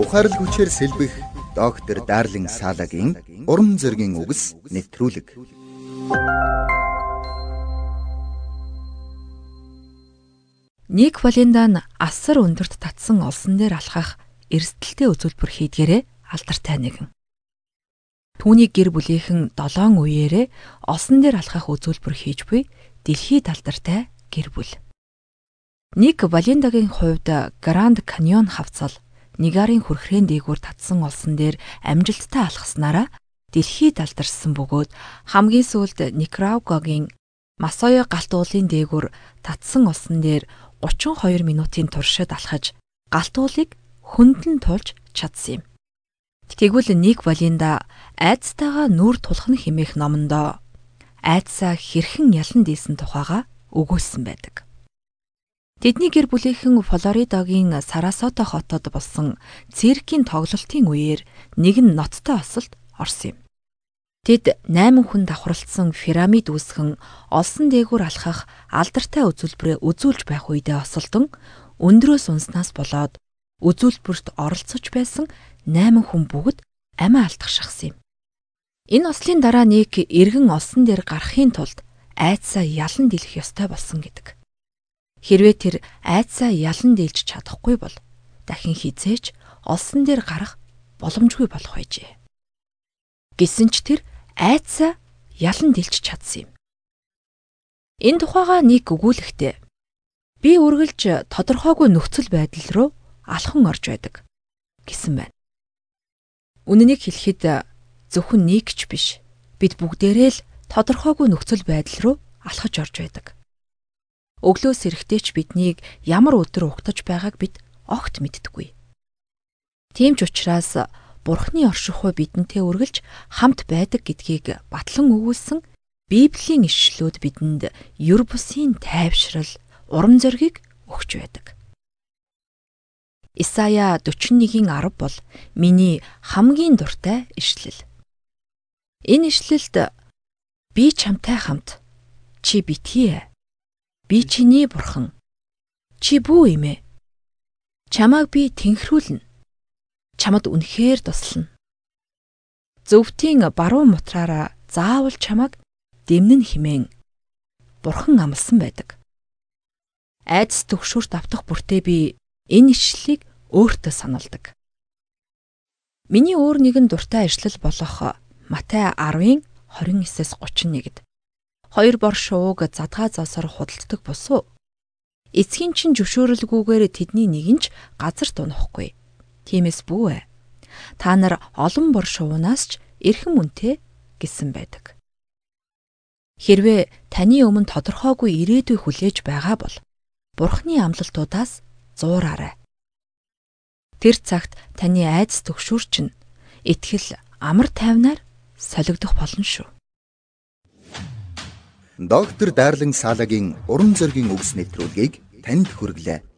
Ухаарл хүчээр сэлбэх доктор Дарлин Салагийн урам зоригийн үгс нэвтрүүлэг. Ник Валендан асар өндөрт татсан олсон дээр алхах эрсдэлтэй үзүүлбэр хийдгээрээ алдартай нэгэн. Түүний гэр бүлийнхэн 7 үеэрээ олсон дээр алхах үзүүлбэр хийж буй дэлхийд алдартай гэр бүл. Ник Валендагийн хувьд Гранд Каньон хавцал Нигарын хүрхрэн дээгүүр татсан олсон дээр амжилттай алхаснараа дэлхийд алдарсан бөгөөд хамгийн сүүлд Никарагуагийн Масоё галт уулын дээгүүр татсан олсон дээр 32 минутын туршид алхаж галт уулыг хөндлөн тулж чадсан юм. Тэгвэл Ник Валинда айцтайгаа нүур тулхна химээх номондоо айцаа хэрхэн ялан дийсэн тухайга өгүүлсэн байдаг. Тэдний гэр бүлийнхэн Флоридагийн Сарасото хотод болсон циркийн тоглолтын үеэр нэгэн ноцтой осолд орсон юм. Тэд 8 хүн давхралцсан пирамид үүсгэн олсон дээгүүр алхах алдартай үзүүлбэрээ үзүүлж байх үедээ осолдон өндрөөс унснаас болоод үзүүлбэрт оролцож байсан 8 хүн бүгд амиа алдах шахсан юм. Энэ ослын дараа нэг эргэн олсон дээр гарахын тулд айцаа ялан дэлэх ёстой болсон гэдэг. Хэрвээ тэр айцаа ялан дийлж чадахгүй бол дахин хизээч олсон дээр гарах боломжгүй болох байжээ. Гэсэн ч тэр айцаа ялан дийлж чадсан юм. Энэ тухайга нэг өгүүлэхтэй би үргэлж тодорхойгүй нөхцөл байдал руу алхан орж байдаг гэсэн байна. Үнэнийг хэлэхэд зөвхөн нэг ч биш. Бид бүгдээрээ л тодорхойгүй нөхцөл байдал руу алхаж орж байдаг. Өглөөс эрэхтэй ч биднийг ямар өдөр угтаж байгааг бид огт мэддэггүй. Тийм ч учраас Бурхны оршихуй бидэнтэй үргэлж хамт байдаг гэдгийг батлан өгүүлсэн Библийн ишлүүд бидэнд юр бусын тайвшрал, урам зориг өгч байдаг. Исая 41-ийн 10 бол миний хамгийн дуртай ишлэл. Энэ ишлэлд би чамтай хамт чи битгий Би чиний бурхан. Чи бүү юм ээ. Чамааг би тэнхрүүлнэ. Чамд үнэхээр туслана. Зөвтийн баруун мутраараа заавал чамааг дэмнэн химэн бурхан амласан байдаг. Айдас төгшөөрт автах бүртээ би энэ ишлэлийг өөртөө саналдаг. Миний өөр нэгэн дуртай ишлэл болох Матай 10-ын 29-с 31-д хоёр бор шууг задгаа зоосоор худалддаг босуу. Эцгийн чин зөвшөөрөлгүйгээр тэдний нэг нь ч газарт унахгүй. Тиймээс бүү ээ. Та нар олон бор шуунаас ч эрхэм үнэтэй гэсэн байдаг. Хэрвээ таны өмнө тодорхойгүй ирээдүй хүлээж байгаа бол Бурхны амлалтуудаас зуураарай. Тэр цагт таны айдас төгшүүр чинь итгэл амар тайвнаар солигдох болно шүү. Доктор Дарлин Салагийн уран зөгийн үгс нэвтрүүлгийг танд хүргэлээ.